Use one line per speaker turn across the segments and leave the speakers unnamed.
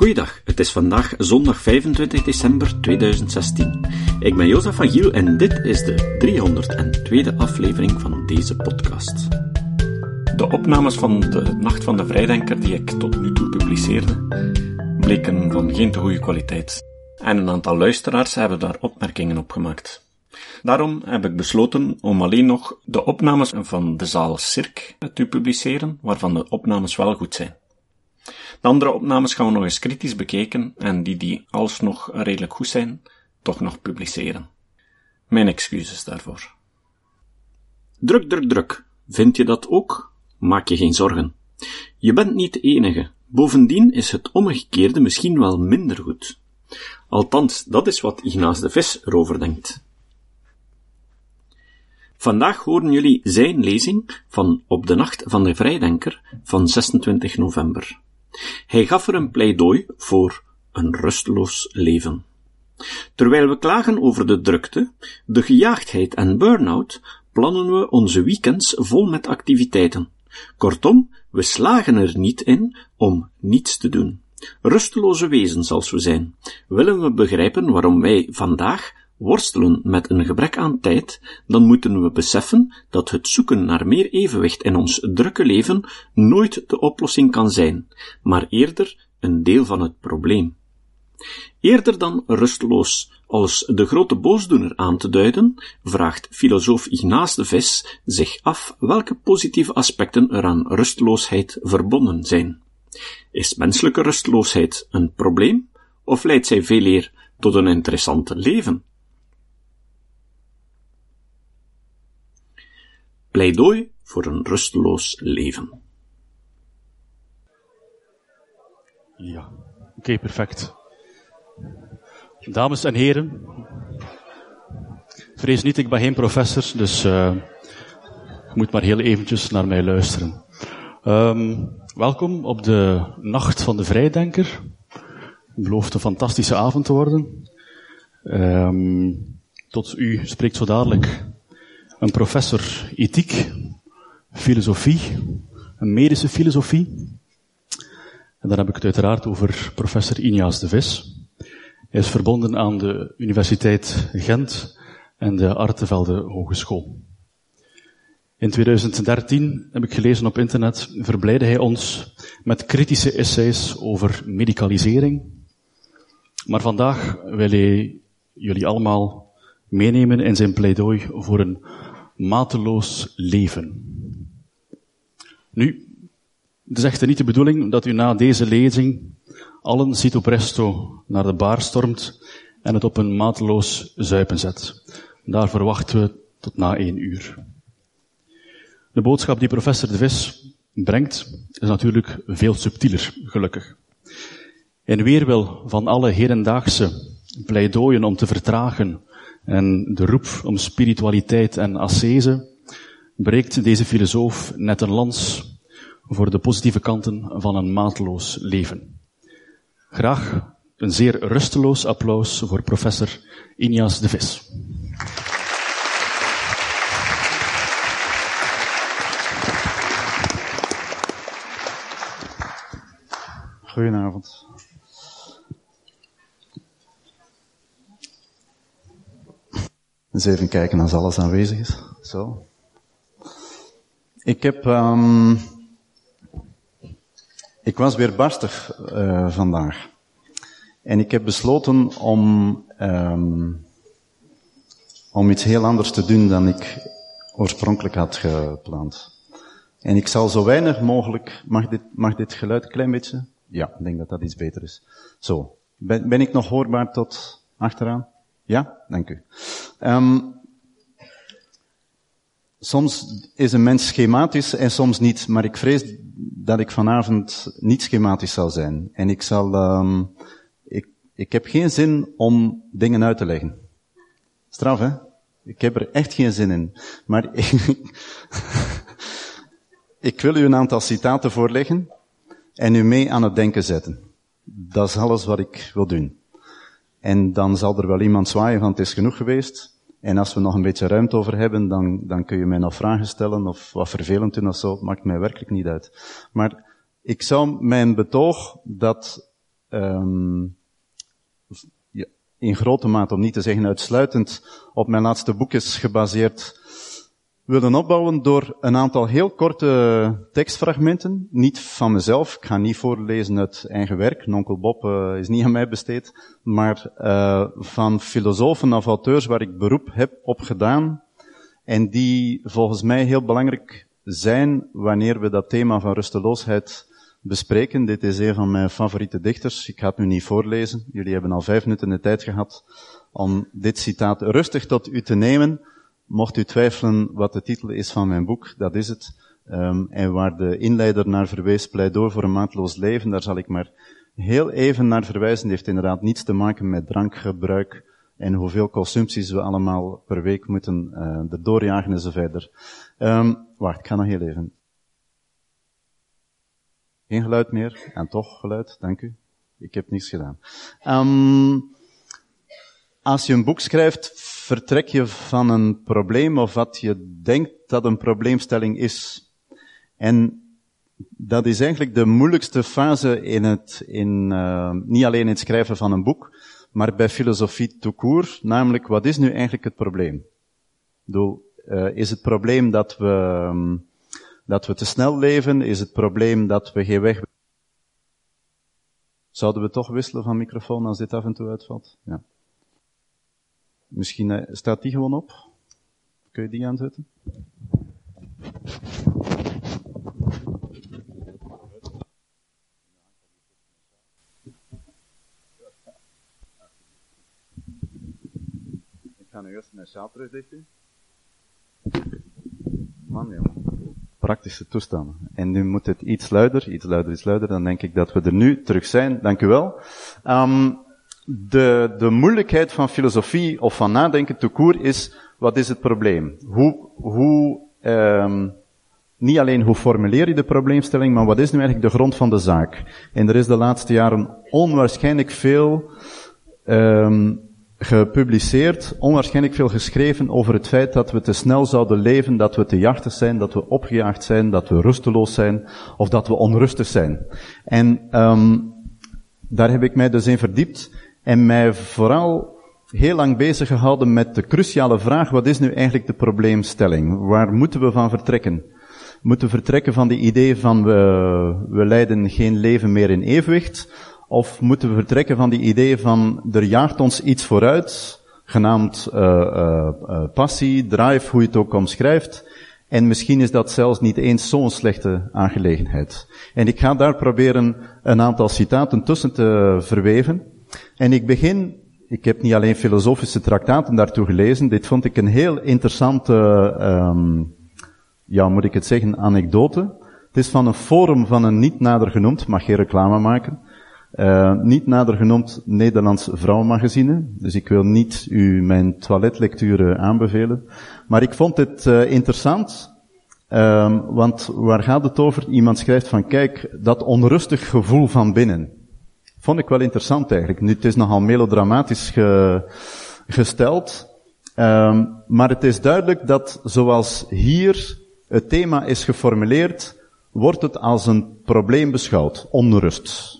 Goeiedag, het is vandaag zondag 25 december 2016. Ik ben Jozef van Giel en dit is de 302e aflevering van deze podcast. De opnames van de Nacht van de Vrijdenker die ik tot nu toe publiceerde, bleken van geen te goede kwaliteit. En een aantal luisteraars hebben daar opmerkingen op gemaakt. Daarom heb ik besloten om alleen nog de opnames van de zaal Cirque te publiceren, waarvan de opnames wel goed zijn. De andere opnames gaan we nog eens kritisch bekijken en die die alsnog redelijk goed zijn, toch nog publiceren. Mijn excuses daarvoor. Druk, druk, druk. Vind je dat ook? Maak je geen zorgen. Je bent niet de enige. Bovendien is het omgekeerde misschien wel minder goed. Althans, dat is wat Ignace de Vis erover denkt. Vandaag horen jullie zijn lezing van Op de Nacht van de Vrijdenker van 26 november. Hij gaf er een pleidooi voor een rusteloos leven. Terwijl we klagen over de drukte, de gejaagdheid en burn-out, plannen we onze weekends vol met activiteiten. Kortom, we slagen er niet in om niets te doen. Rusteloze wezens als we zijn, willen we begrijpen waarom wij vandaag worstelen met een gebrek aan tijd, dan moeten we beseffen dat het zoeken naar meer evenwicht in ons drukke leven nooit de oplossing kan zijn, maar eerder een deel van het probleem. Eerder dan rusteloos als de grote boosdoener aan te duiden, vraagt filosoof Ignace de Vis zich af welke positieve aspecten er aan rusteloosheid verbonden zijn. Is menselijke rusteloosheid een probleem, of leidt zij veel eer tot een interessant leven? Pleidooi voor een rusteloos leven.
Ja, oké, perfect. Dames en heren, vrees niet, ik ben geen professor, dus uh, je moet maar heel eventjes naar mij luisteren. Um, welkom op de Nacht van de Vrijdenker. Het belooft een fantastische avond te worden. Um, tot u spreekt zo dadelijk een professor ethiek, filosofie, een medische filosofie. En dan heb ik het uiteraard over professor Inias de Vis. Hij is verbonden aan de Universiteit Gent en de Artevelde Hogeschool. In 2013, heb ik gelezen op internet, verblijde hij ons met kritische essays over medicalisering. Maar vandaag wil hij jullie allemaal meenemen in zijn pleidooi voor een mateloos leven. Nu, het is echter niet de bedoeling dat u na deze lezing allen cito presto naar de bar stormt en het op een mateloos zuipen zet. Daar verwachten we tot na één uur. De boodschap die professor De Vis brengt is natuurlijk veel subtieler, gelukkig. In weerwil van alle hedendaagse pleidooien om te vertragen en de roep om spiritualiteit en ascese breekt deze filosoof net een lans voor de positieve kanten van een maatloos leven. Graag een zeer rusteloos applaus voor professor Inias de Vis.
Goedenavond. Eens even kijken als alles aanwezig is. Zo. Ik heb, um, ik was weer barstig uh, vandaag. En ik heb besloten om, um, om iets heel anders te doen dan ik oorspronkelijk had gepland. En ik zal zo weinig mogelijk, mag dit, mag dit geluid een klein beetje? Ja, ik denk dat dat iets beter is. Zo. Ben, ben ik nog hoorbaar tot achteraan? Ja, dank u. Um, soms is een mens schematisch en soms niet, maar ik vrees dat ik vanavond niet schematisch zal zijn. En ik zal, um, ik, ik heb geen zin om dingen uit te leggen. Straf, hè? Ik heb er echt geen zin in. Maar ik, ik wil u een aantal citaten voorleggen en u mee aan het denken zetten. Dat is alles wat ik wil doen. En dan zal er wel iemand zwaaien van het is genoeg geweest. En als we nog een beetje ruimte over hebben, dan, dan kun je mij nog vragen stellen of wat vervelend doen of zo. Maakt mij werkelijk niet uit. Maar ik zou mijn betoog dat um, in grote mate, om niet te zeggen uitsluitend, op mijn laatste boek is gebaseerd willen opbouwen door een aantal heel korte tekstfragmenten. Niet van mezelf, ik ga niet voorlezen uit eigen werk, Nonkel Bob uh, is niet aan mij besteed, maar uh, van filosofen of auteurs waar ik beroep heb op gedaan en die volgens mij heel belangrijk zijn wanneer we dat thema van rusteloosheid bespreken. Dit is een van mijn favoriete dichters. Ik ga het nu niet voorlezen. Jullie hebben al vijf minuten de tijd gehad om dit citaat rustig tot u te nemen. Mocht u twijfelen wat de titel is van mijn boek, dat is het. Um, en waar de inleider naar verwees, pleidooi voor een maatloos leven, daar zal ik maar heel even naar verwijzen. Die heeft inderdaad niets te maken met drankgebruik en hoeveel consumpties we allemaal per week moeten uh, erdoor jagen en zo verder. Um, wacht, ik ga nog heel even. Geen geluid meer. En toch geluid, dank u. Ik heb niets gedaan. Um, als je een boek schrijft, vertrek je van een probleem of wat je denkt dat een probleemstelling is. En dat is eigenlijk de moeilijkste fase in het, in, uh, niet alleen in het schrijven van een boek, maar bij filosofie tout court, namelijk wat is nu eigenlijk het probleem? Ik uh, is het probleem dat we, um, dat we te snel leven? Is het probleem dat we geen weg... Zouden we toch wisselen van microfoon als dit af en toe uitvalt? Ja. Misschien uh, staat die gewoon op. Kun je die aanzetten? Ik ga nu eerst mijn sjaal terugdichten. Man, jongen. Praktische toestanden. En nu moet het iets luider, iets luider, iets luider. Dan denk ik dat we er nu terug zijn. Dank u wel. Um, de, de moeilijkheid van filosofie of van nadenken te koer is, wat is het probleem? Hoe, hoe, um, niet alleen hoe formuleer je de probleemstelling, maar wat is nu eigenlijk de grond van de zaak? En er is de laatste jaren onwaarschijnlijk veel um, gepubliceerd, onwaarschijnlijk veel geschreven over het feit dat we te snel zouden leven, dat we te jachtig zijn, dat we opgejaagd zijn, dat we rusteloos zijn, of dat we onrustig zijn. En um, daar heb ik mij dus in verdiept en mij vooral heel lang bezig gehouden met de cruciale vraag, wat is nu eigenlijk de probleemstelling? Waar moeten we van vertrekken? Moeten we vertrekken van de idee van we, we leiden geen leven meer in evenwicht? Of moeten we vertrekken van die idee van er jaagt ons iets vooruit, genaamd uh, uh, uh, passie, drive, hoe je het ook omschrijft. En misschien is dat zelfs niet eens zo'n slechte aangelegenheid. En ik ga daar proberen een aantal citaten tussen te verweven. En ik begin, ik heb niet alleen filosofische traktaten daartoe gelezen, dit vond ik een heel interessante, um, ja, moet ik het zeggen, anekdote. Het is van een forum van een niet nader genoemd, mag geen reclame maken, uh, niet nader genoemd Nederlands vrouwenmagazine. Dus ik wil niet u mijn toiletlectuur aanbevelen. Maar ik vond dit uh, interessant, um, want waar gaat het over? Iemand schrijft van, kijk, dat onrustig gevoel van binnen. Vond ik wel interessant eigenlijk. Nu, het is nogal melodramatisch ge, gesteld. Um, maar het is duidelijk dat zoals hier het thema is geformuleerd, wordt het als een probleem beschouwd. Onrust.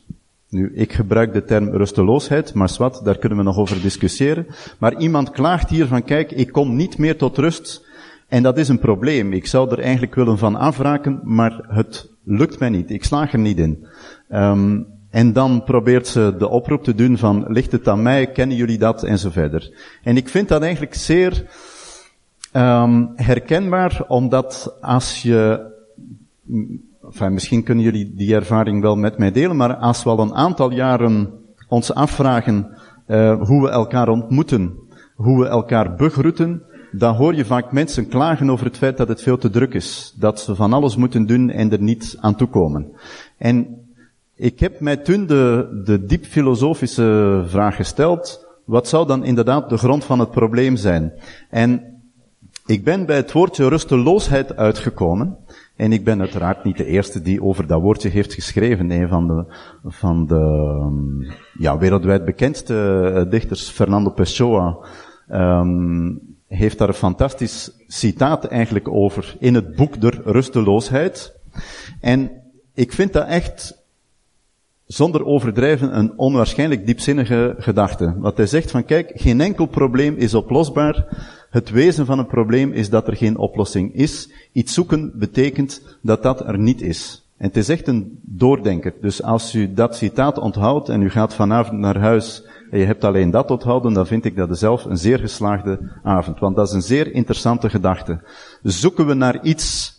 Nu, ik gebruik de term rusteloosheid, maar zwart, daar kunnen we nog over discussiëren. Maar iemand klaagt hier van, kijk, ik kom niet meer tot rust. En dat is een probleem. Ik zou er eigenlijk willen van afraken, maar het lukt mij niet. Ik slaag er niet in. Um, en dan probeert ze de oproep te doen van, ligt het aan mij, kennen jullie dat, en verder. En ik vind dat eigenlijk zeer um, herkenbaar, omdat als je, misschien kunnen jullie die ervaring wel met mij delen, maar als we al een aantal jaren ons afvragen uh, hoe we elkaar ontmoeten, hoe we elkaar begroeten, dan hoor je vaak mensen klagen over het feit dat het veel te druk is. Dat ze van alles moeten doen en er niet aan toekomen. En ik heb mij toen de, de diep filosofische vraag gesteld, wat zou dan inderdaad de grond van het probleem zijn? En ik ben bij het woordje rusteloosheid uitgekomen. En ik ben uiteraard niet de eerste die over dat woordje heeft geschreven. Een van de, van de ja, wereldwijd bekendste eh, dichters, Fernando Pessoa, um, heeft daar een fantastisch citaat eigenlijk over in het boek Der Rusteloosheid. En ik vind dat echt zonder overdrijven een onwaarschijnlijk diepzinnige gedachte. Wat hij zegt van kijk, geen enkel probleem is oplosbaar. Het wezen van een probleem is dat er geen oplossing is. Iets zoeken betekent dat dat er niet is. En het is echt een doordenker. Dus als u dat citaat onthoudt en u gaat vanavond naar huis en je hebt alleen dat onthouden, dan vind ik dat zelf een zeer geslaagde avond. Want dat is een zeer interessante gedachte. Zoeken we naar iets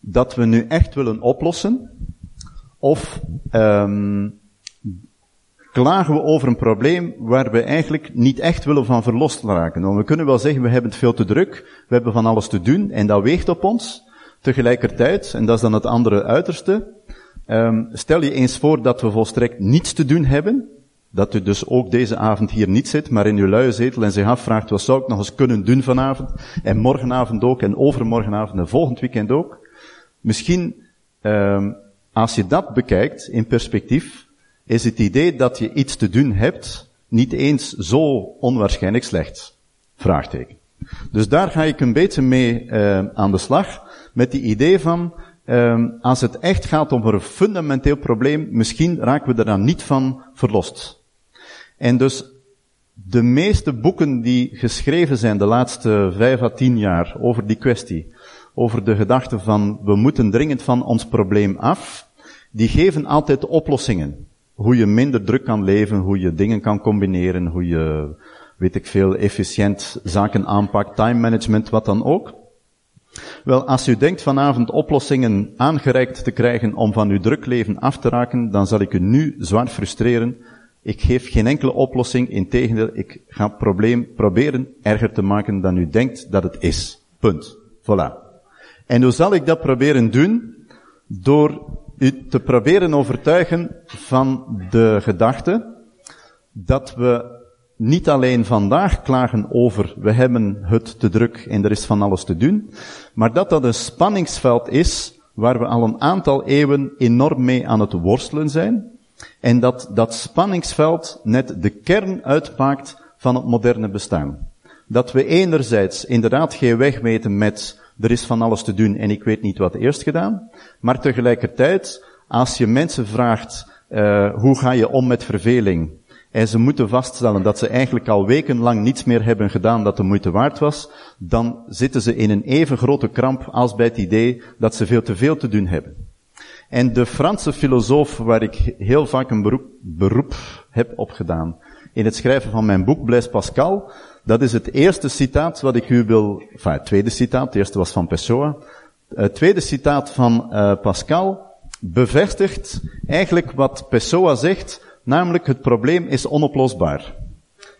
dat we nu echt willen oplossen? Of um, klagen we over een probleem waar we eigenlijk niet echt willen van verlost raken? Want we kunnen wel zeggen, we hebben het veel te druk, we hebben van alles te doen en dat weegt op ons. Tegelijkertijd, en dat is dan het andere uiterste, um, stel je eens voor dat we volstrekt niets te doen hebben, dat u dus ook deze avond hier niet zit, maar in uw luie zetel en zich afvraagt, wat zou ik nog eens kunnen doen vanavond? En morgenavond ook, en overmorgenavond en volgend weekend ook. Misschien, um, als je dat bekijkt in perspectief, is het idee dat je iets te doen hebt niet eens zo onwaarschijnlijk slecht. Vraagteken. Dus daar ga ik een beetje mee uh, aan de slag, met die idee van, uh, als het echt gaat om een fundamenteel probleem, misschien raken we er dan niet van verlost. En dus de meeste boeken die geschreven zijn de laatste vijf à tien jaar over die kwestie, over de gedachte van we moeten dringend van ons probleem af, die geven altijd oplossingen. Hoe je minder druk kan leven, hoe je dingen kan combineren, hoe je, weet ik veel, efficiënt zaken aanpakt, time management, wat dan ook. Wel, als u denkt vanavond oplossingen aangereikt te krijgen om van uw druk leven af te raken, dan zal ik u nu zwaar frustreren. Ik geef geen enkele oplossing, integendeel, ik ga het probleem proberen erger te maken dan u denkt dat het is. Punt. Voilà. En hoe zal ik dat proberen doen? Door u te proberen overtuigen van de gedachte dat we niet alleen vandaag klagen over we hebben het te druk en er is van alles te doen, maar dat dat een spanningsveld is waar we al een aantal eeuwen enorm mee aan het worstelen zijn en dat dat spanningsveld net de kern uitmaakt van het moderne bestaan. Dat we enerzijds inderdaad geen weg weten met er is van alles te doen en ik weet niet wat eerst gedaan. Maar tegelijkertijd, als je mensen vraagt, uh, hoe ga je om met verveling? En ze moeten vaststellen dat ze eigenlijk al wekenlang niets meer hebben gedaan dat de moeite waard was, dan zitten ze in een even grote kramp als bij het idee dat ze veel te veel te doen hebben. En de Franse filosoof waar ik heel vaak een beroep, beroep heb opgedaan in het schrijven van mijn boek Blaise Pascal, dat is het eerste citaat wat ik u wil, enfin het tweede citaat, het eerste was van Pessoa. Het tweede citaat van uh, Pascal bevestigt eigenlijk wat Pessoa zegt, namelijk het probleem is onoplosbaar.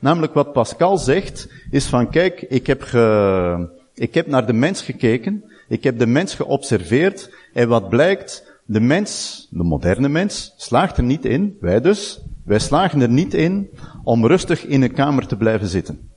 Namelijk wat Pascal zegt, is van kijk, ik heb, ge, ik heb naar de mens gekeken, ik heb de mens geobserveerd, en wat blijkt, de mens, de moderne mens, slaagt er niet in, wij dus, wij slagen er niet in om rustig in een kamer te blijven zitten.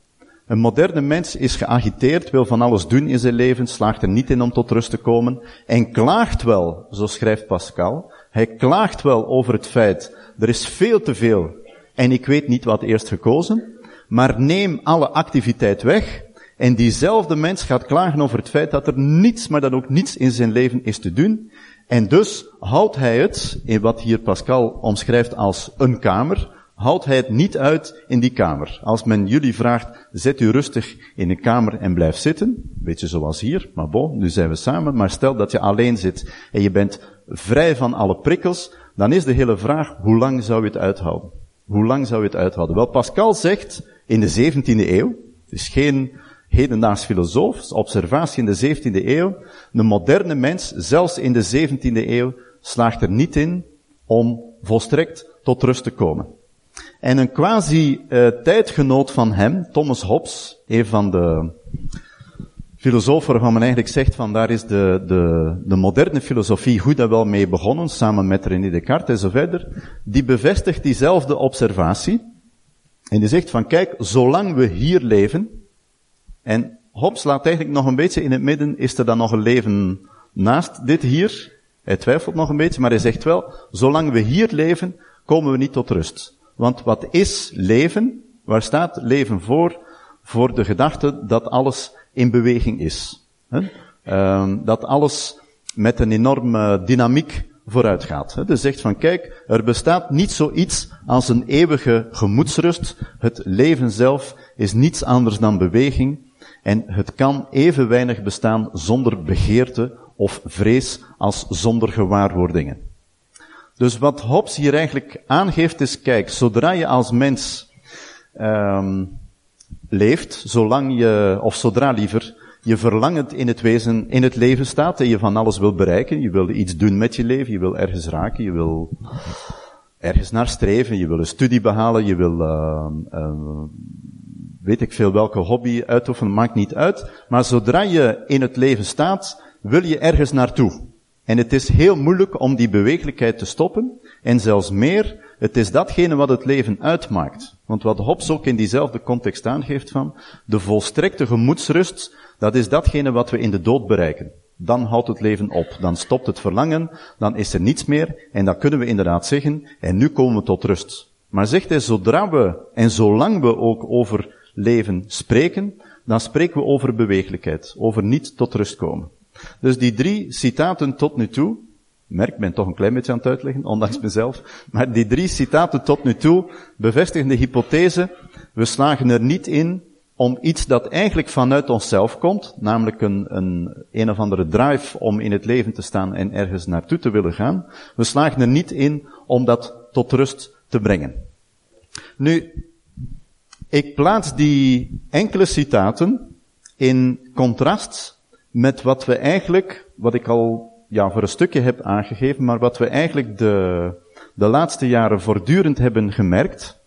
Een moderne mens is geagiteerd, wil van alles doen in zijn leven, slaagt er niet in om tot rust te komen en klaagt wel, zo schrijft Pascal, hij klaagt wel over het feit, er is veel te veel en ik weet niet wat eerst gekozen, maar neem alle activiteit weg en diezelfde mens gaat klagen over het feit dat er niets, maar dan ook niets in zijn leven is te doen. En dus houdt hij het, in wat hier Pascal omschrijft als een kamer, houdt hij het niet uit in die kamer. Als men jullie vraagt, zet u rustig in een kamer en blijf zitten, beetje zoals hier, maar bon, nu zijn we samen, maar stel dat je alleen zit en je bent vrij van alle prikkels, dan is de hele vraag, hoe lang zou je het uithouden? Hoe lang zou je het uithouden? Wel, Pascal zegt in de 17e eeuw, het is geen hedendaags filosoof, observatie in de 17e eeuw, de moderne mens, zelfs in de 17e eeuw, slaagt er niet in om volstrekt tot rust te komen. En een quasi-tijdgenoot van hem, Thomas Hobbes, een van de filosofen waarvan men eigenlijk zegt van daar is de, de, de moderne filosofie goed en wel mee begonnen, samen met René Descartes en zo verder, die bevestigt diezelfde observatie. En die zegt van kijk, zolang we hier leven, en Hobbes laat eigenlijk nog een beetje in het midden, is er dan nog een leven naast dit hier? Hij twijfelt nog een beetje, maar hij zegt wel, zolang we hier leven, komen we niet tot rust. Want wat is leven? Waar staat leven voor? Voor de gedachte dat alles in beweging is. Uh, dat alles met een enorme dynamiek vooruit gaat. Dus zegt van kijk, er bestaat niet zoiets als een eeuwige gemoedsrust. Het leven zelf is niets anders dan beweging. En het kan even weinig bestaan zonder begeerte of vrees als zonder gewaarwordingen. Dus wat Hobbes hier eigenlijk aangeeft is, kijk, zodra je als mens um, leeft, zolang je, of zodra liever, je verlangend in het wezen, in het leven staat en je van alles wil bereiken, je wil iets doen met je leven, je wil ergens raken, je wil ergens naar streven, je wil een studie behalen, je wil, uh, weet ik veel welke hobby uitoefenen, maakt niet uit. Maar zodra je in het leven staat, wil je ergens naartoe. En het is heel moeilijk om die bewegelijkheid te stoppen. En zelfs meer, het is datgene wat het leven uitmaakt. Want wat Hobbes ook in diezelfde context aangeeft van, de volstrekte gemoedsrust, dat is datgene wat we in de dood bereiken. Dan houdt het leven op. Dan stopt het verlangen, dan is er niets meer. En dan kunnen we inderdaad zeggen, en nu komen we tot rust. Maar zegt hij, zodra we, en zolang we ook over leven spreken, dan spreken we over bewegelijkheid, over niet tot rust komen. Dus die drie citaten tot nu toe, merk, ik ben toch een klein beetje aan het uitleggen, ondanks mezelf, maar die drie citaten tot nu toe bevestigen de hypothese, we slagen er niet in om iets dat eigenlijk vanuit onszelf komt, namelijk een, een, een of andere drive om in het leven te staan en ergens naartoe te willen gaan, we slagen er niet in om dat tot rust te brengen. Nu, ik plaats die enkele citaten in contrast met wat we eigenlijk, wat ik al ja, voor een stukje heb aangegeven, maar wat we eigenlijk de, de laatste jaren voortdurend hebben gemerkt,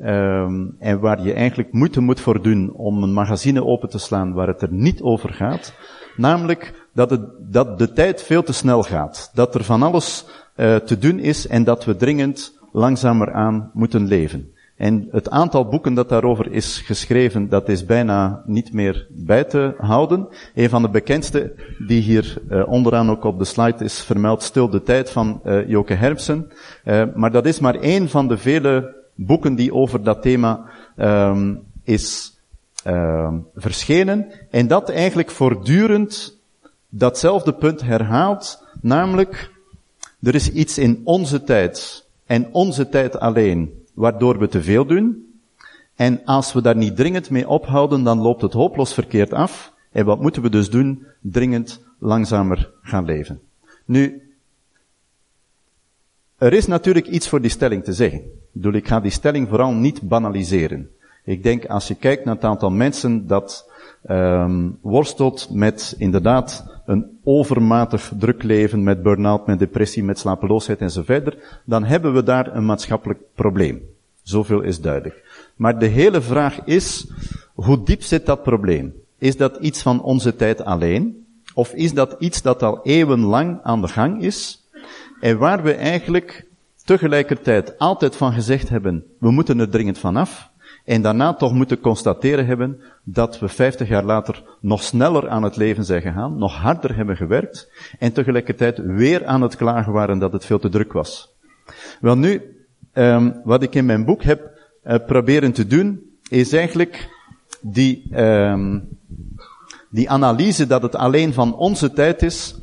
um, en waar je eigenlijk moeite moet voor doen om een magazine open te slaan waar het er niet over gaat, namelijk dat, het, dat de tijd veel te snel gaat, dat er van alles uh, te doen is en dat we dringend langzamer aan moeten leven. En het aantal boeken dat daarover is geschreven, dat is bijna niet meer bij te houden. Een van de bekendste, die hier uh, onderaan ook op de slide is vermeld, Stil de Tijd van uh, Joke Hermsen. Uh, maar dat is maar één van de vele boeken die over dat thema um, is um, verschenen. En dat eigenlijk voortdurend datzelfde punt herhaalt, namelijk, er is iets in onze tijd en onze tijd alleen waardoor we te veel doen. En als we daar niet dringend mee ophouden, dan loopt het hopeloos verkeerd af. En wat moeten we dus doen? Dringend langzamer gaan leven. Nu, er is natuurlijk iets voor die stelling te zeggen. Ik bedoel, ik ga die stelling vooral niet banaliseren. Ik denk, als je kijkt naar het aantal mensen dat um, worstelt met inderdaad een overmatig druk leven, met burn-out, met depressie, met slapeloosheid en zo verder, dan hebben we daar een maatschappelijk probleem. Zoveel is duidelijk. Maar de hele vraag is, hoe diep zit dat probleem? Is dat iets van onze tijd alleen? Of is dat iets dat al eeuwenlang aan de gang is? En waar we eigenlijk tegelijkertijd altijd van gezegd hebben, we moeten er dringend vanaf. En daarna toch moeten constateren hebben dat we 50 jaar later nog sneller aan het leven zijn gegaan, nog harder hebben gewerkt en tegelijkertijd weer aan het klagen waren dat het veel te druk was. Wel nu, um, wat ik in mijn boek heb uh, proberen te doen, is eigenlijk die, um, die analyse dat het alleen van onze tijd is,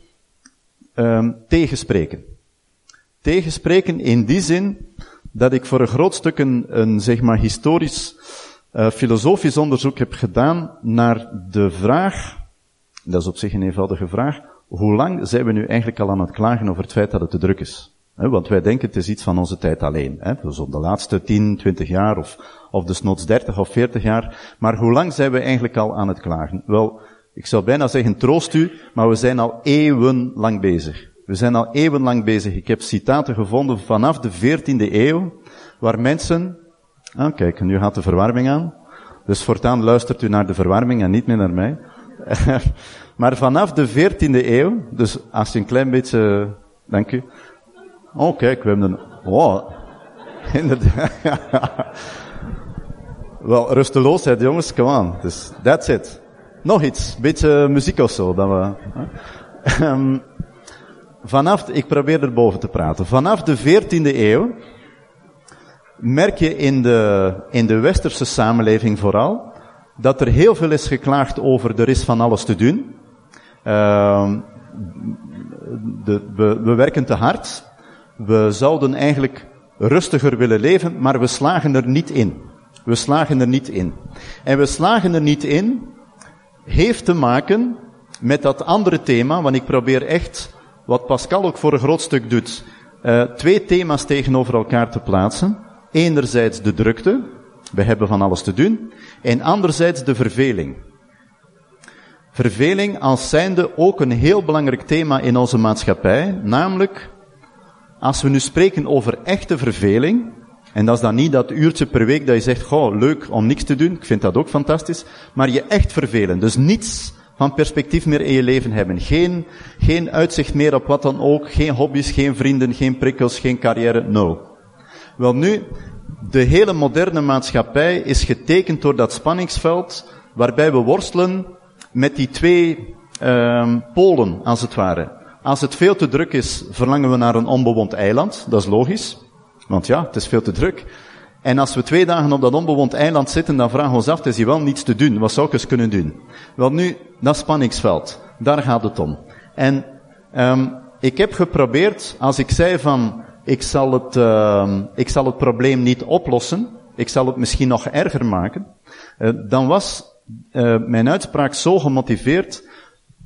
um, tegenspreken. Tegenspreken in die zin dat ik voor een groot stuk een, zeg maar historisch, uh, filosofisch onderzoek heb gedaan naar de vraag, dat is op zich een eenvoudige vraag, hoe lang zijn we nu eigenlijk al aan het klagen over het feit dat het te druk is? want wij denken het is iets van onze tijd alleen. He, dus op de laatste 10, 20 jaar of, of desnoods 30 of 40 jaar. Maar hoe lang zijn we eigenlijk al aan het klagen? Wel, ik zou bijna zeggen troost u, maar we zijn al eeuwenlang bezig. We zijn al eeuwenlang bezig. Ik heb citaten gevonden vanaf de 14e eeuw, waar mensen, ah kijk, nu gaat de verwarming aan. Dus voortaan luistert u naar de verwarming en niet meer naar mij. maar vanaf de 14e eeuw, dus als je een klein beetje, dank u, Oh, kijk, we hebben een... Oh, inderdaad. Wel, rusteloosheid, jongens, come on. Dus, that's it. Nog iets, beetje muziek of zo. Dat we, um, vanaf, ik probeer er boven te praten. Vanaf de 14e eeuw merk je in de, in de westerse samenleving vooral, dat er heel veel is geklaagd over er is van alles te doen. Um, de, we, we werken te hard. We zouden eigenlijk rustiger willen leven, maar we slagen er niet in. We slagen er niet in. En we slagen er niet in, heeft te maken met dat andere thema, want ik probeer echt, wat Pascal ook voor een groot stuk doet, uh, twee thema's tegenover elkaar te plaatsen. Enerzijds de drukte, we hebben van alles te doen, en anderzijds de verveling. Verveling als zijnde ook een heel belangrijk thema in onze maatschappij, namelijk als we nu spreken over echte verveling, en dat is dan niet dat uurtje per week dat je zegt, goh, leuk om niks te doen, ik vind dat ook fantastisch, maar je echt vervelen. Dus niets van perspectief meer in je leven hebben. Geen, geen uitzicht meer op wat dan ook, geen hobby's, geen vrienden, geen prikkels, geen carrière, nul. Wel nu, de hele moderne maatschappij is getekend door dat spanningsveld, waarbij we worstelen met die twee um, polen, als het ware. Als het veel te druk is, verlangen we naar een onbewoond eiland. Dat is logisch. Want ja, het is veel te druk. En als we twee dagen op dat onbewoond eiland zitten, dan vragen we ons af, is hier wel niets te doen. Wat zou ik eens kunnen doen? Wel nu, dat spanningsveld. Daar gaat het om. En um, ik heb geprobeerd, als ik zei van, ik zal het, uh, ik zal het probleem niet oplossen, ik zal het misschien nog erger maken, uh, dan was uh, mijn uitspraak zo gemotiveerd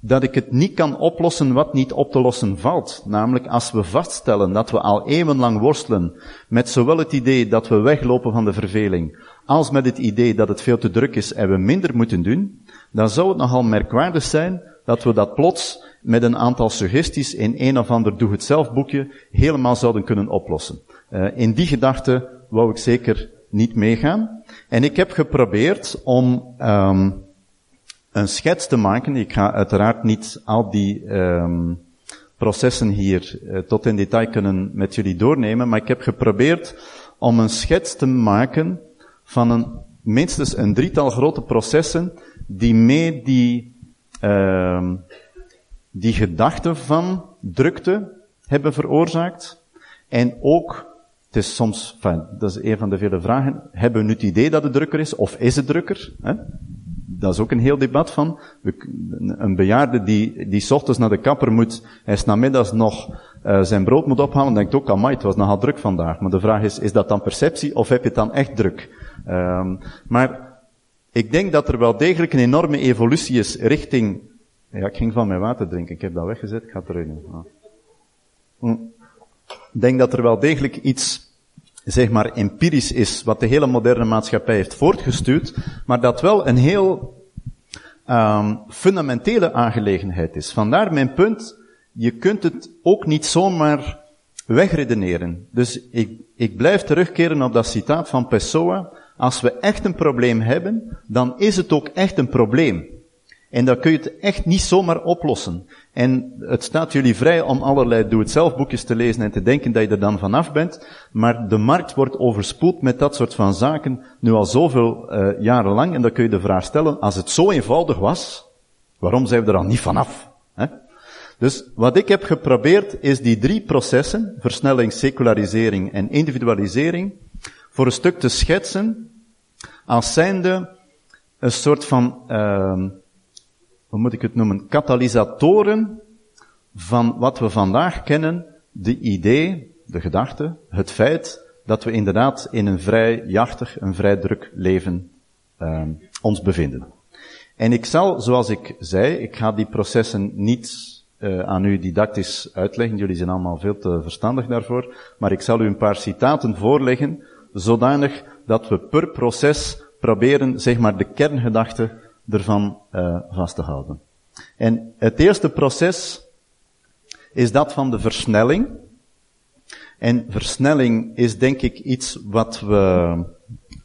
dat ik het niet kan oplossen wat niet op te lossen valt. Namelijk als we vaststellen dat we al eeuwenlang worstelen met zowel het idee dat we weglopen van de verveling, als met het idee dat het veel te druk is en we minder moeten doen, dan zou het nogal merkwaardig zijn dat we dat plots met een aantal suggesties in een of ander doe-het-zelf boekje helemaal zouden kunnen oplossen. Uh, in die gedachte wou ik zeker niet meegaan. En ik heb geprobeerd om um, een schets te maken. Ik ga uiteraard niet al die um, processen hier uh, tot in detail kunnen met jullie doornemen, maar ik heb geprobeerd om een schets te maken van een, minstens een drietal grote processen die mee die, uh, die gedachte van drukte hebben veroorzaakt. En ook, het is soms, dat is een van de vele vragen, hebben we nu het idee dat het drukker is, of is het drukker? Hè? Dat is ook een heel debat van. Een bejaarde die, die s ochtends naar de kapper moet, hij is namiddags nog uh, zijn brood moet ophalen, denkt ook, amai, het was nogal druk vandaag. Maar de vraag is, is dat dan perceptie of heb je het dan echt druk? Um, maar ik denk dat er wel degelijk een enorme evolutie is richting, ja, ik ging van mijn water drinken, ik heb dat weggezet, ik ga het eruit doen. Hm. Ik denk dat er wel degelijk iets zeg maar empirisch is, wat de hele moderne maatschappij heeft voortgestuurd, maar dat wel een heel um, fundamentele aangelegenheid is. Vandaar mijn punt, je kunt het ook niet zomaar wegredeneren. Dus ik, ik blijf terugkeren op dat citaat van Pessoa. Als we echt een probleem hebben, dan is het ook echt een probleem. En dan kun je het echt niet zomaar oplossen. En het staat jullie vrij om allerlei doe-het-zelf boekjes te lezen en te denken dat je er dan vanaf bent. Maar de markt wordt overspoeld met dat soort van zaken nu al zoveel uh, jaren lang. En dan kun je de vraag stellen, als het zo eenvoudig was, waarom zijn we er dan niet vanaf? Hè? Dus wat ik heb geprobeerd is die drie processen, versnelling, secularisering en individualisering, voor een stuk te schetsen als zijnde een soort van uh, hoe moet ik het noemen, katalysatoren van wat we vandaag kennen, de idee, de gedachte, het feit dat we inderdaad in een vrij jachtig, een vrij druk leven uh, ons bevinden. En ik zal, zoals ik zei, ik ga die processen niet uh, aan u didactisch uitleggen, jullie zijn allemaal veel te verstandig daarvoor, maar ik zal u een paar citaten voorleggen, zodanig dat we per proces proberen, zeg maar, de kerngedachte ervan uh, vast te houden. En het eerste proces is dat van de versnelling. En versnelling is denk ik iets wat we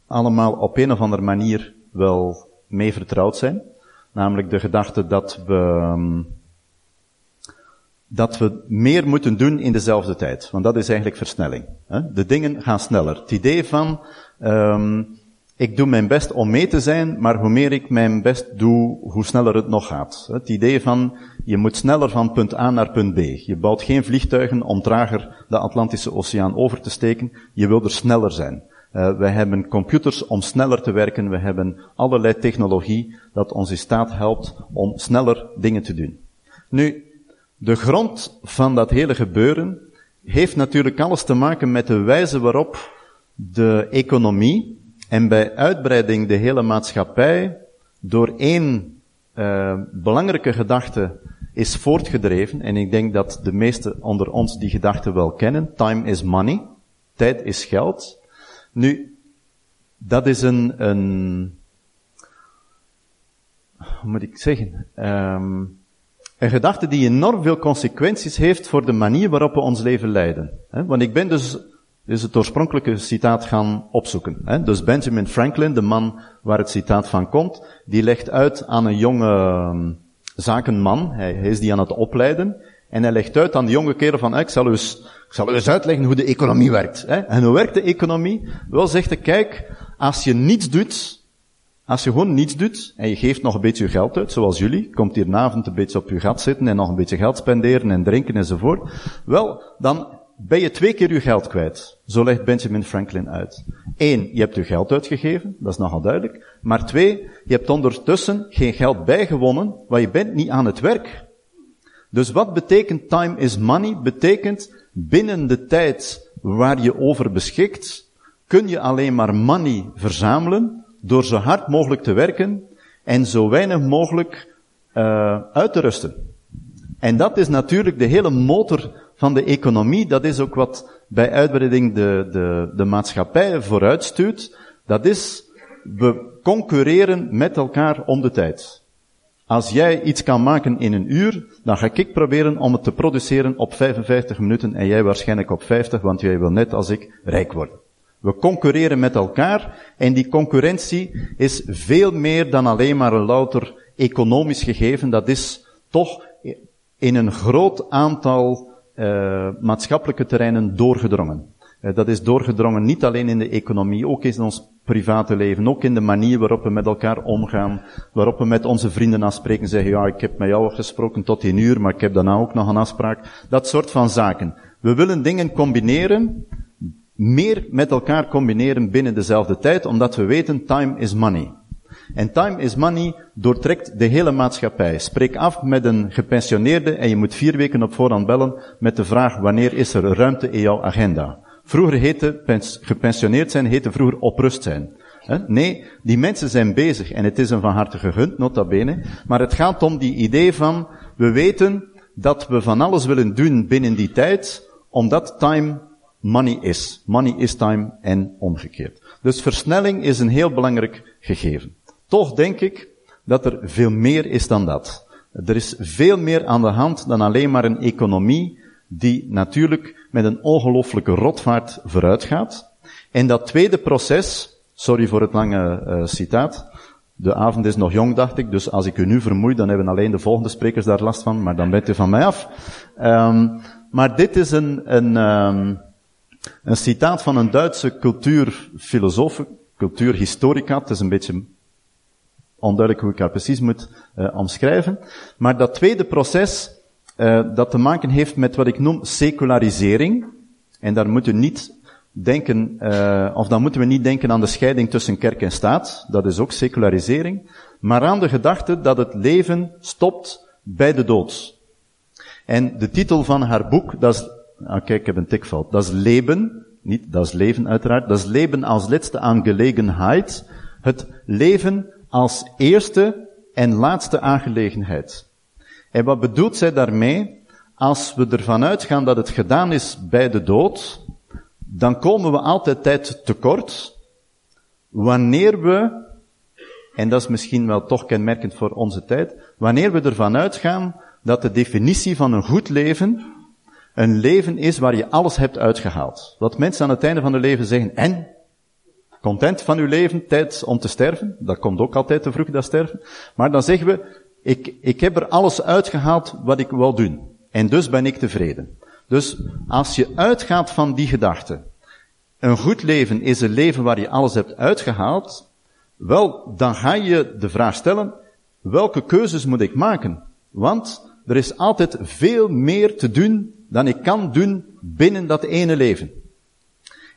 allemaal op een of andere manier wel mee vertrouwd zijn. Namelijk de gedachte dat we, dat we meer moeten doen in dezelfde tijd. Want dat is eigenlijk versnelling. De dingen gaan sneller. Het idee van, um, ik doe mijn best om mee te zijn, maar hoe meer ik mijn best doe, hoe sneller het nog gaat. Het idee van, je moet sneller van punt A naar punt B. Je bouwt geen vliegtuigen om trager de Atlantische Oceaan over te steken. Je wil er sneller zijn. Uh, wij hebben computers om sneller te werken. We hebben allerlei technologie dat ons in staat helpt om sneller dingen te doen. Nu, De grond van dat hele gebeuren heeft natuurlijk alles te maken met de wijze waarop de economie en bij uitbreiding de hele maatschappij door één uh, belangrijke gedachte is voortgedreven. En ik denk dat de meesten onder ons die gedachte wel kennen. Time is money. Tijd is geld. Nu, dat is een, een hoe moet ik zeggen, um, een gedachte die enorm veel consequenties heeft voor de manier waarop we ons leven leiden. Want ik ben dus, dus het oorspronkelijke citaat gaan opzoeken. Dus Benjamin Franklin, de man waar het citaat van komt, die legt uit aan een jonge ehm, zakenman, hij, hij is die aan het opleiden, en hij legt uit aan de jonge kerel van, ik zal u eens, ik zal eens uitleggen hoe de economie werkt. En hoe werkt de economie? Wel zegt hij, kijk, als je niets doet, als je gewoon niets doet en je geeft nog een beetje je geld uit, zoals jullie, komt hier avond een beetje op je gat zitten en nog een beetje geld spenderen en drinken enzovoort, wel, dan ben je twee keer je geld kwijt. Zo legt Benjamin Franklin uit. Eén, je hebt je geld uitgegeven, dat is nogal duidelijk. Maar twee, je hebt ondertussen geen geld bijgewonnen, want je bent niet aan het werk. Dus wat betekent time is money? Betekent binnen de tijd waar je over beschikt, kun je alleen maar money verzamelen, door zo hard mogelijk te werken en zo weinig mogelijk uh, uit te rusten. En dat is natuurlijk de hele motor van de economie. Dat is ook wat bij uitbreiding de, de, de maatschappij vooruitstuurt. Dat is, we concurreren met elkaar om de tijd. Als jij iets kan maken in een uur, dan ga ik proberen om het te produceren op 55 minuten en jij waarschijnlijk op 50, want jij wil net als ik rijk worden. We concurreren met elkaar en die concurrentie is veel meer dan alleen maar een louter economisch gegeven. Dat is toch in een groot aantal uh, maatschappelijke terreinen doorgedrongen. Uh, dat is doorgedrongen niet alleen in de economie, ook in ons private leven, ook in de manier waarop we met elkaar omgaan, waarop we met onze vrienden afspreken, zeggen, ja, ik heb met jou gesproken tot tien uur, maar ik heb daarna ook nog een afspraak. Dat soort van zaken. We willen dingen combineren meer met elkaar combineren binnen dezelfde tijd, omdat we weten time is money. En time is money doortrekt de hele maatschappij. Spreek af met een gepensioneerde en je moet vier weken op voorhand bellen met de vraag wanneer is er ruimte in jouw agenda. Vroeger heette gepensioneerd zijn, heette vroeger op rust zijn. Nee, die mensen zijn bezig en het is een van harte gegund, nota bene. Maar het gaat om die idee van, we weten dat we van alles willen doen binnen die tijd, omdat time money is. Money is time en omgekeerd. Dus versnelling is een heel belangrijk gegeven. Toch denk ik dat er veel meer is dan dat. Er is veel meer aan de hand dan alleen maar een economie die natuurlijk met een ongelooflijke rotvaart vooruit gaat. En dat tweede proces, sorry voor het lange uh, citaat, de avond is nog jong, dacht ik, dus als ik u nu vermoei, dan hebben alleen de volgende sprekers daar last van, maar dan bent u van mij af. Um, maar dit is een, een, um, een citaat van een Duitse cultuurfilosoof, cultuurhistorica, het is een beetje onduidelijk hoe ik haar precies moet uh, omschrijven. Maar dat tweede proces, uh, dat te maken heeft met wat ik noem secularisering. En daar moet u niet denken, uh, of dan moeten we niet denken aan de scheiding tussen kerk en staat. Dat is ook secularisering. Maar aan de gedachte dat het leven stopt bij de dood. En de titel van haar boek, dat is Ah, kijk, ik heb een tikfout. Dat is leven, niet dat is leven uiteraard. Dat is leven als laatste aangelegenheid. Het leven als eerste en laatste aangelegenheid. En wat bedoelt zij daarmee? Als we ervan uitgaan dat het gedaan is bij de dood, dan komen we altijd tijd tekort. Wanneer we, en dat is misschien wel toch kenmerkend voor onze tijd, wanneer we ervan uitgaan dat de definitie van een goed leven een leven is waar je alles hebt uitgehaald. Wat mensen aan het einde van hun leven zeggen, en? Content van uw leven, tijd om te sterven. Dat komt ook altijd te vroeg, dat sterven. Maar dan zeggen we, ik, ik heb er alles uitgehaald wat ik wil doen. En dus ben ik tevreden. Dus als je uitgaat van die gedachte, een goed leven is een leven waar je alles hebt uitgehaald, wel, dan ga je de vraag stellen, welke keuzes moet ik maken? Want er is altijd veel meer te doen dan ik kan doen binnen dat ene leven.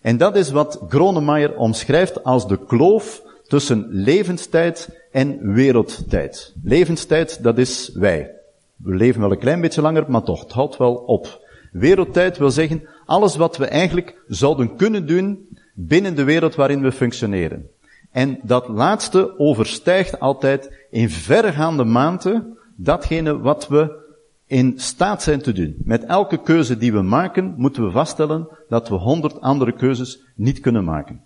En dat is wat Gronemeyer omschrijft als de kloof tussen levenstijd en wereldtijd. Levenstijd, dat is wij. We leven wel een klein beetje langer, maar toch, het houdt wel op. Wereldtijd wil zeggen, alles wat we eigenlijk zouden kunnen doen binnen de wereld waarin we functioneren. En dat laatste overstijgt altijd in verregaande maanden datgene wat we in staat zijn te doen. Met elke keuze die we maken, moeten we vaststellen dat we honderd andere keuzes niet kunnen maken.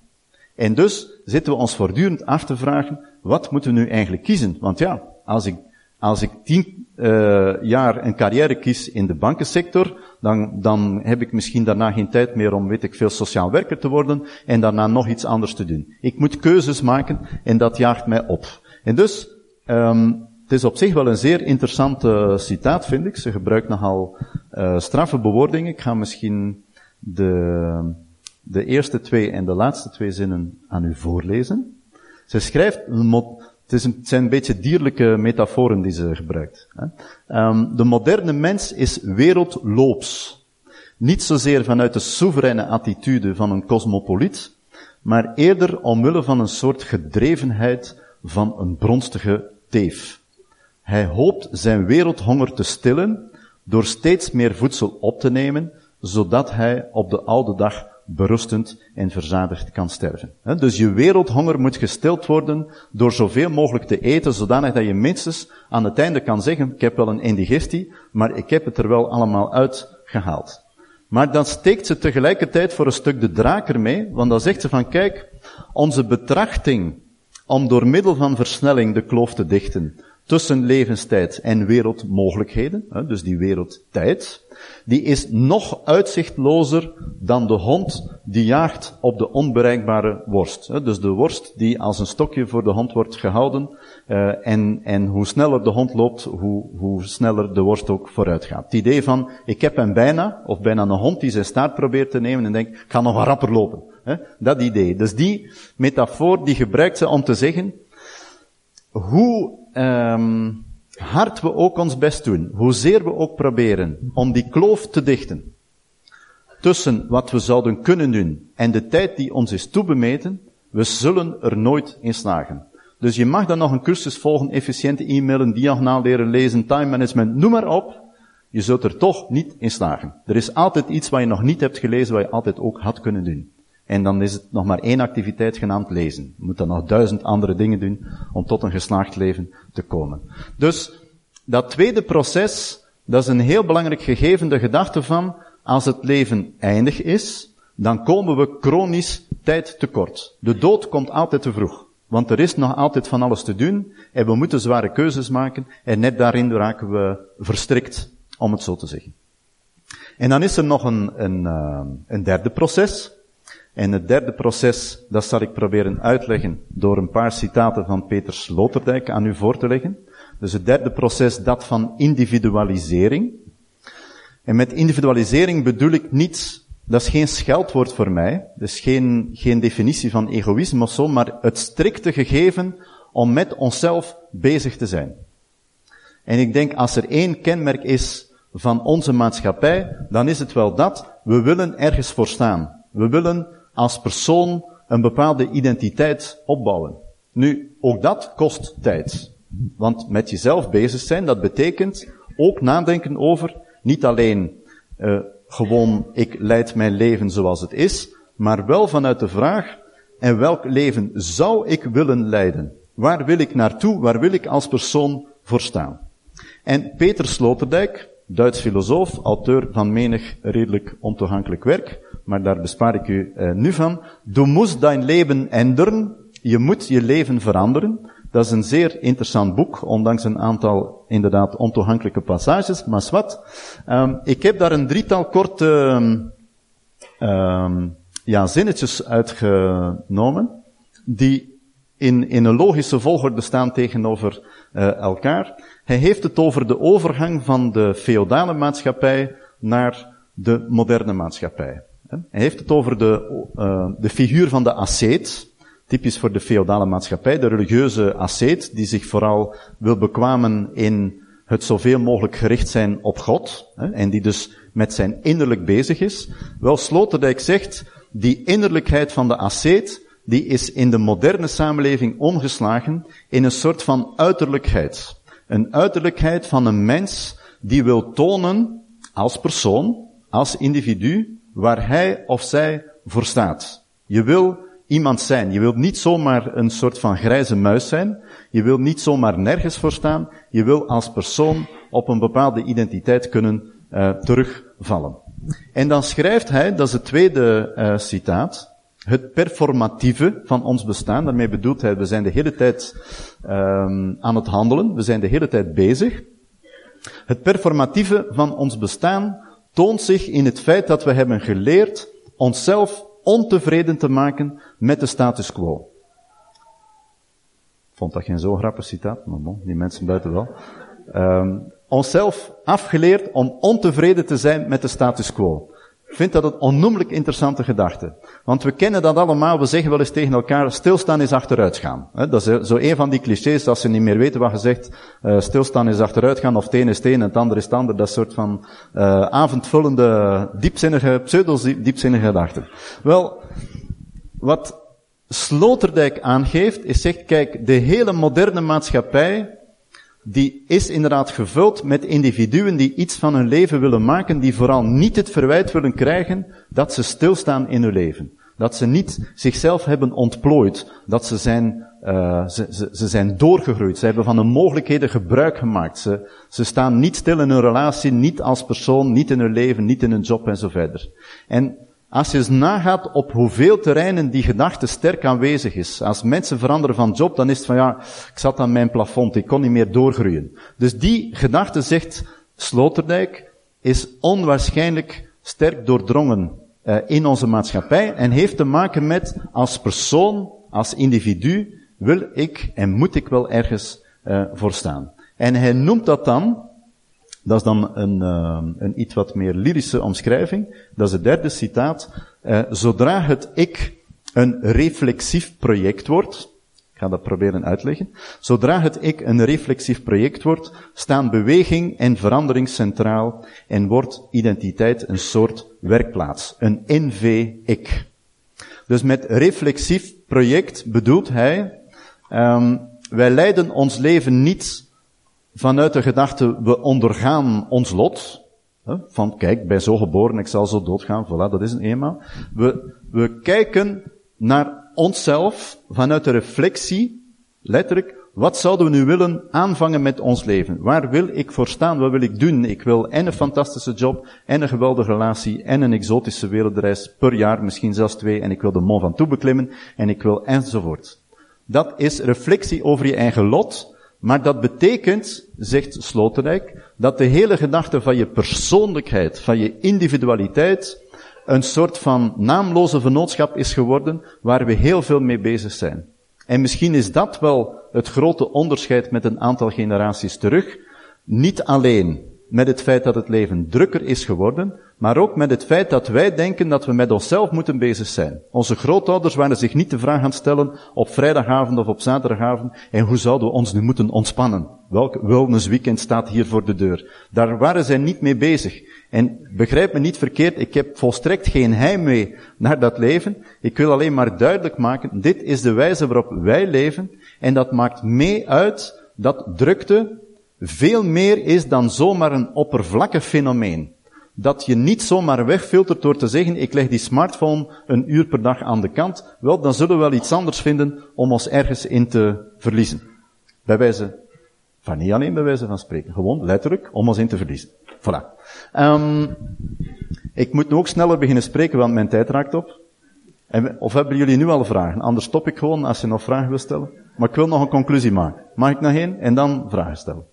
En dus zitten we ons voortdurend af te vragen, wat moeten we nu eigenlijk kiezen? Want ja, als ik, als ik tien uh, jaar een carrière kies in de bankensector, dan, dan heb ik misschien daarna geen tijd meer om, weet ik veel, sociaal werker te worden en daarna nog iets anders te doen. Ik moet keuzes maken en dat jaagt mij op. En dus, um, het is op zich wel een zeer interessant citaat, vind ik. Ze gebruikt nogal uh, straffe bewoordingen. Ik ga misschien de, de eerste twee en de laatste twee zinnen aan u voorlezen. Ze schrijft, het, is een, zijn een beetje dierlijke metaforen die ze gebruikt. Hè. Um, de moderne mens is wereldloops. Niet zozeer vanuit de soevereine attitude van een cosmopoliet, maar eerder omwille van een soort gedrevenheid van een bronstige teef. Hij hoopt zijn wereldhonger te stillen door steeds meer voedsel op te nemen, zodat hij op de oude dag berustend en verzadigd kan sterven. Dus je wereldhonger moet gestild worden door zoveel mogelijk te eten, zodanig dat je minstens aan het einde kan zeggen, ik heb wel een indigestie, maar ik heb het er wel allemaal uitgehaald. Maar dan steekt ze tegelijkertijd voor een stuk de draak mee, want dan zegt ze van, kijk, onze betrachting om door middel van versnelling de kloof te dichten, tussen levenstijd en wereldmogelijkheden, dus die wereldtijd, die is nog uitzichtlozer dan de hond die jaagt op de onbereikbare worst. Dus de worst die als een stokje voor de hond wordt gehouden, uh, en, en hoe sneller de hond loopt, hoe, hoe sneller de worst ook vooruit gaat. Het idee van, ik heb hem bijna, of bijna een hond die zijn staart probeert te nemen en denkt, ik ga nog rapper lopen. Dat idee. Dus die metafoor die gebruikt ze om te zeggen, hoe um, hard we ook ons best doen, hoezeer we ook proberen om die kloof te dichten tussen wat we zouden kunnen doen en de tijd die ons is toebemeten, we zullen er nooit in slagen. Dus je mag dan nog een cursus volgen, efficiënte e-mailen, diagonaal leren lezen, time management, noem maar op. Je zult er toch niet in slagen. Er is altijd iets wat je nog niet hebt gelezen, wat je altijd ook had kunnen doen. En dan is het nog maar één activiteit genaamd lezen. Je moet dan nog duizend andere dingen doen om tot een geslaagd leven te komen. Dus dat tweede proces, dat is een heel belangrijk gegeven, de gedachte van, als het leven eindig is, dan komen we chronisch tijd tekort. De dood komt altijd te vroeg. Want er is nog altijd van alles te doen en we moeten zware keuzes maken en net daarin raken we verstrikt, om het zo te zeggen. En dan is er nog een, een, uh, een derde proces. En het derde proces, dat zal ik proberen uitleggen door een paar citaten van Peter Sloterdijk aan u voor te leggen. Dus het derde proces, dat van individualisering. En met individualisering bedoel ik niet, dat is geen scheldwoord voor mij, is geen, geen definitie van egoïsme of zo, maar het strikte gegeven om met onszelf bezig te zijn. En ik denk, als er één kenmerk is van onze maatschappij, dan is het wel dat, we willen ergens voor staan. We willen als persoon een bepaalde identiteit opbouwen. Nu, ook dat kost tijd. Want met jezelf bezig zijn, dat betekent ook nadenken over niet alleen uh, gewoon ik leid mijn leven zoals het is, maar wel vanuit de vraag, en welk leven zou ik willen leiden? Waar wil ik naartoe? Waar wil ik als persoon voor staan? En Peter Sloterdijk, Duits filosoof, auteur van menig redelijk ontoegankelijk werk, maar daar bespaar ik u uh, nu van. Du musst dein Leben ändern. Je moet je leven veranderen. Dat is een zeer interessant boek, ondanks een aantal inderdaad ontoegankelijke passages, maar wat. Um, ik heb daar een drietal korte um, ja, zinnetjes uitgenomen, die in, in een logische volgorde staan tegenover uh, elkaar. Hij heeft het over de overgang van de feodale maatschappij naar de moderne maatschappij. Hij heeft het over de, uh, de figuur van de asceet, typisch voor de feodale maatschappij, de religieuze asceet, die zich vooral wil bekwamen in het zoveel mogelijk gericht zijn op God, en die dus met zijn innerlijk bezig is. Wel, Sloterdijk zegt, die innerlijkheid van de asceet, die is in de moderne samenleving omgeslagen in een soort van uiterlijkheid. Een uiterlijkheid van een mens die wil tonen als persoon, als individu, waar hij of zij voor staat. Je wil iemand zijn. Je wilt niet zomaar een soort van grijze muis zijn. Je wilt niet zomaar nergens voor staan. Je wil als persoon op een bepaalde identiteit kunnen uh, terugvallen. En dan schrijft hij, dat is het tweede uh, citaat, het performatieve van ons bestaan. Daarmee bedoelt hij, we zijn de hele tijd um, aan het handelen, we zijn de hele tijd bezig. Het performatieve van ons bestaan toont zich in het feit dat we hebben geleerd onszelf ontevreden te maken met de status quo. Vond dat geen zo grappig citaat, maar bon, die mensen buiten wel. Um, onszelf afgeleerd om ontevreden te zijn met de status quo. Vind dat een onnoemelijk interessante gedachte. Want we kennen dat allemaal, we zeggen wel eens tegen elkaar, stilstaan is achteruitgaan. Dat is zo een van die clichés, als ze niet meer weten wat je zegt, uh, stilstaan is achteruitgaan, of het een is het een en het ander is het ander. Dat soort van uh, avondvullende, diepzinnige, pseudo-diepzinnige gedachten. Wel, wat Sloterdijk aangeeft, is zegt, kijk, de hele moderne maatschappij die is inderdaad gevuld met individuen die iets van hun leven willen maken, die vooral niet het verwijt willen krijgen dat ze stilstaan in hun leven. Dat ze niet zichzelf hebben ontplooid, dat ze zijn, uh, ze, ze, ze, zijn doorgegroeid, ze hebben van hun mogelijkheden gebruik gemaakt. Ze, ze staan niet stil in hun relatie, niet als persoon, niet in hun leven, niet in hun job en zo verder. En als je eens nagaat op hoeveel terreinen die gedachte sterk aanwezig is. Als mensen veranderen van job, dan is het van ja, ik zat aan mijn plafond, ik kon niet meer doorgroeien. Dus die gedachte zegt Sloterdijk, is onwaarschijnlijk sterk doordrongen uh, in onze maatschappij en heeft te maken met als persoon, als individu, wil ik en moet ik wel ergens uh, voor staan. En hij noemt dat dan dat is dan een, uh, een iets wat meer lyrische omschrijving. Dat is het derde citaat. Uh, zodra het ik een reflexief project wordt, ik ga dat proberen uitleggen. Zodra het ik een reflexief project wordt, staan beweging en verandering centraal en wordt identiteit een soort werkplaats. Een NV-ik. Dus met reflexief project bedoelt hij, um, wij leiden ons leven niet vanuit de gedachte, we ondergaan ons lot. Van kijk, bij zo geboren, ik zal zo doodgaan, voilà, dat is een eenmaal. We, we kijken naar onszelf vanuit de reflectie, letterlijk, wat zouden we nu willen aanvangen met ons leven? Waar wil ik voor staan? Wat wil ik doen? Ik wil en een fantastische job, en een geweldige relatie, en een exotische wereldreis per jaar, misschien zelfs twee, en ik wil de Mont Ventoux beklimmen, en ik wil enzovoort. Dat is reflectie over je eigen lot, maar dat betekent, zegt Sloterdijk, dat de hele gedachte van je persoonlijkheid, van je individualiteit, een soort van naamloze vennootschap is geworden waar we heel veel mee bezig zijn. En misschien is dat wel het grote onderscheid met een aantal generaties terug. Niet alleen met het feit dat het leven drukker is geworden, maar ook met het feit dat wij denken dat we met onszelf moeten bezig zijn. Onze grootouders waren zich niet de vraag aan het stellen op vrijdagavond of op zaterdagavond, en hoe zouden we ons nu moeten ontspannen? Welk wellnessweekend staat hier voor de deur? Daar waren zij niet mee bezig. En begrijp me niet verkeerd, ik heb volstrekt geen heimwee naar dat leven. Ik wil alleen maar duidelijk maken, dit is de wijze waarop wij leven, en dat maakt mee uit dat drukte veel meer is dan zomaar een oppervlakkig fenomeen. Dat je niet zomaar wegfiltert door te zeggen, ik leg die smartphone een uur per dag aan de kant. Wel, dan zullen we wel iets anders vinden om ons ergens in te verliezen. Bij wijze van niet alleen bij wijze van spreken, gewoon letterlijk om ons in te verliezen. Voilà. Um, ik moet nu ook sneller beginnen spreken, want mijn tijd raakt op. Of hebben jullie nu al vragen? Anders stop ik gewoon als je nog vragen wil stellen. Maar ik wil nog een conclusie maken. Mag ik nog één? En dan vragen stellen.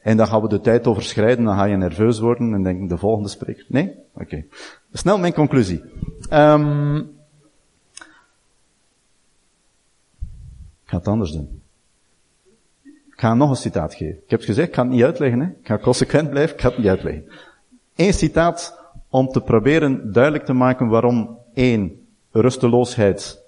En dan gaan we de tijd overschrijden, dan ga je nerveus worden en denk de volgende spreker. Nee? Oké. Okay. Snel mijn conclusie. Um, ik ga het anders doen. Ik ga nog een citaat geven. Ik heb gezegd, ik ga het niet uitleggen. Hè? Ik ga consequent blijven, ik ga het niet uitleggen. Eén citaat om te proberen duidelijk te maken waarom één, rusteloosheid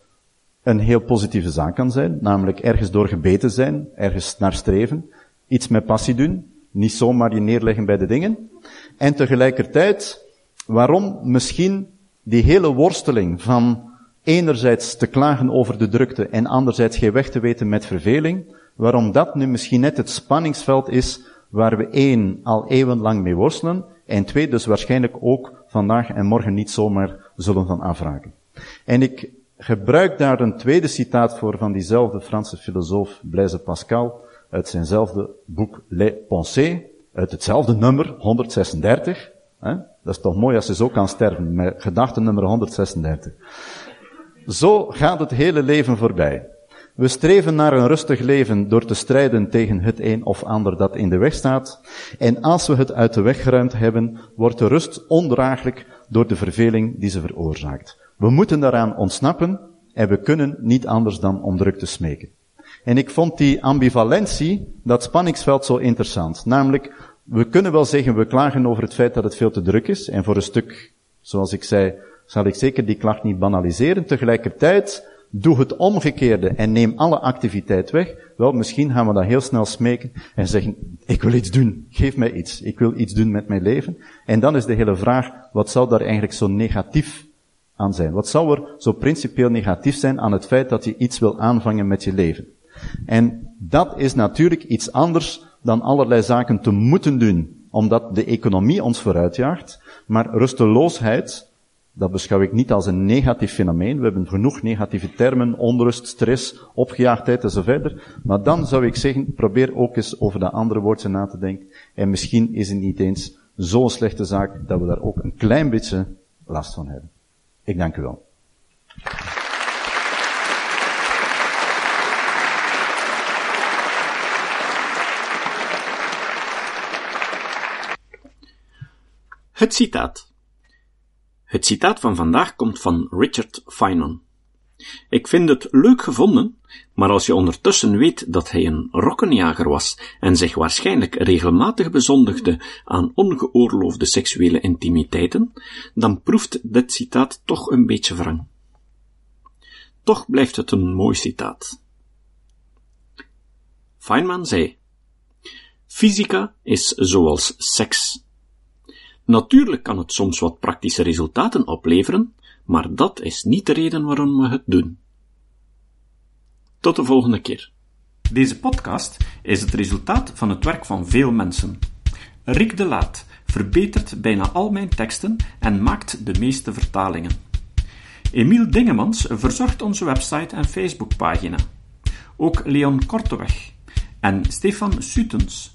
een heel positieve zaak kan zijn, namelijk ergens door gebeten zijn, ergens naar streven. Iets met passie doen. Niet zomaar je neerleggen bij de dingen. En tegelijkertijd, waarom misschien die hele worsteling van enerzijds te klagen over de drukte en anderzijds geen weg te weten met verveling, waarom dat nu misschien net het spanningsveld is waar we één, al eeuwenlang mee worstelen, en twee, dus waarschijnlijk ook vandaag en morgen niet zomaar zullen van afraken. En ik gebruik daar een tweede citaat voor van diezelfde Franse filosoof Blaise Pascal, uit zijnzelfde boek Les Pensées, uit hetzelfde nummer, 136. Hè? Dat is toch mooi als je zo kan sterven, met gedachte nummer 136. Zo gaat het hele leven voorbij. We streven naar een rustig leven door te strijden tegen het een of ander dat in de weg staat. En als we het uit de weg geruimd hebben, wordt de rust ondraaglijk door de verveling die ze veroorzaakt. We moeten daaraan ontsnappen en we kunnen niet anders dan om druk te smeken. En ik vond die ambivalentie, dat spanningsveld zo interessant. Namelijk, we kunnen wel zeggen, we klagen over het feit dat het veel te druk is. En voor een stuk, zoals ik zei, zal ik zeker die klacht niet banaliseren. Tegelijkertijd, doe het omgekeerde en neem alle activiteit weg. Wel, misschien gaan we dat heel snel smeken en zeggen, ik wil iets doen. Geef mij iets. Ik wil iets doen met mijn leven. En dan is de hele vraag, wat zou daar eigenlijk zo negatief aan zijn? Wat zou er zo principieel negatief zijn aan het feit dat je iets wil aanvangen met je leven? En dat is natuurlijk iets anders dan allerlei zaken te moeten doen, omdat de economie ons vooruitjaagt. Maar rusteloosheid, dat beschouw ik niet als een negatief fenomeen. We hebben genoeg negatieve termen, onrust, stress, opgejaagdheid enzovoort. Maar dan zou ik zeggen, probeer ook eens over dat andere woordje na te denken. En misschien is het niet eens zo'n slechte zaak dat we daar ook een klein beetje last van hebben. Ik dank u wel.
Het citaat. Het citaat van vandaag komt van Richard Feynman. Ik vind het leuk gevonden, maar als je ondertussen weet dat hij een rokkenjager was en zich waarschijnlijk regelmatig bezondigde aan ongeoorloofde seksuele intimiteiten, dan proeft dit citaat toch een beetje wrang. Toch blijft het een mooi citaat. Feynman zei: Fysica is zoals seks. Natuurlijk kan het soms wat praktische resultaten opleveren, maar dat is niet de reden waarom we het doen. Tot de volgende keer. Deze podcast is het resultaat van het werk van veel mensen. Rick de Laat verbetert bijna al mijn teksten en maakt de meeste vertalingen. Emiel Dingemans verzorgt onze website en Facebookpagina. Ook Leon Korteweg en Stefan Sutens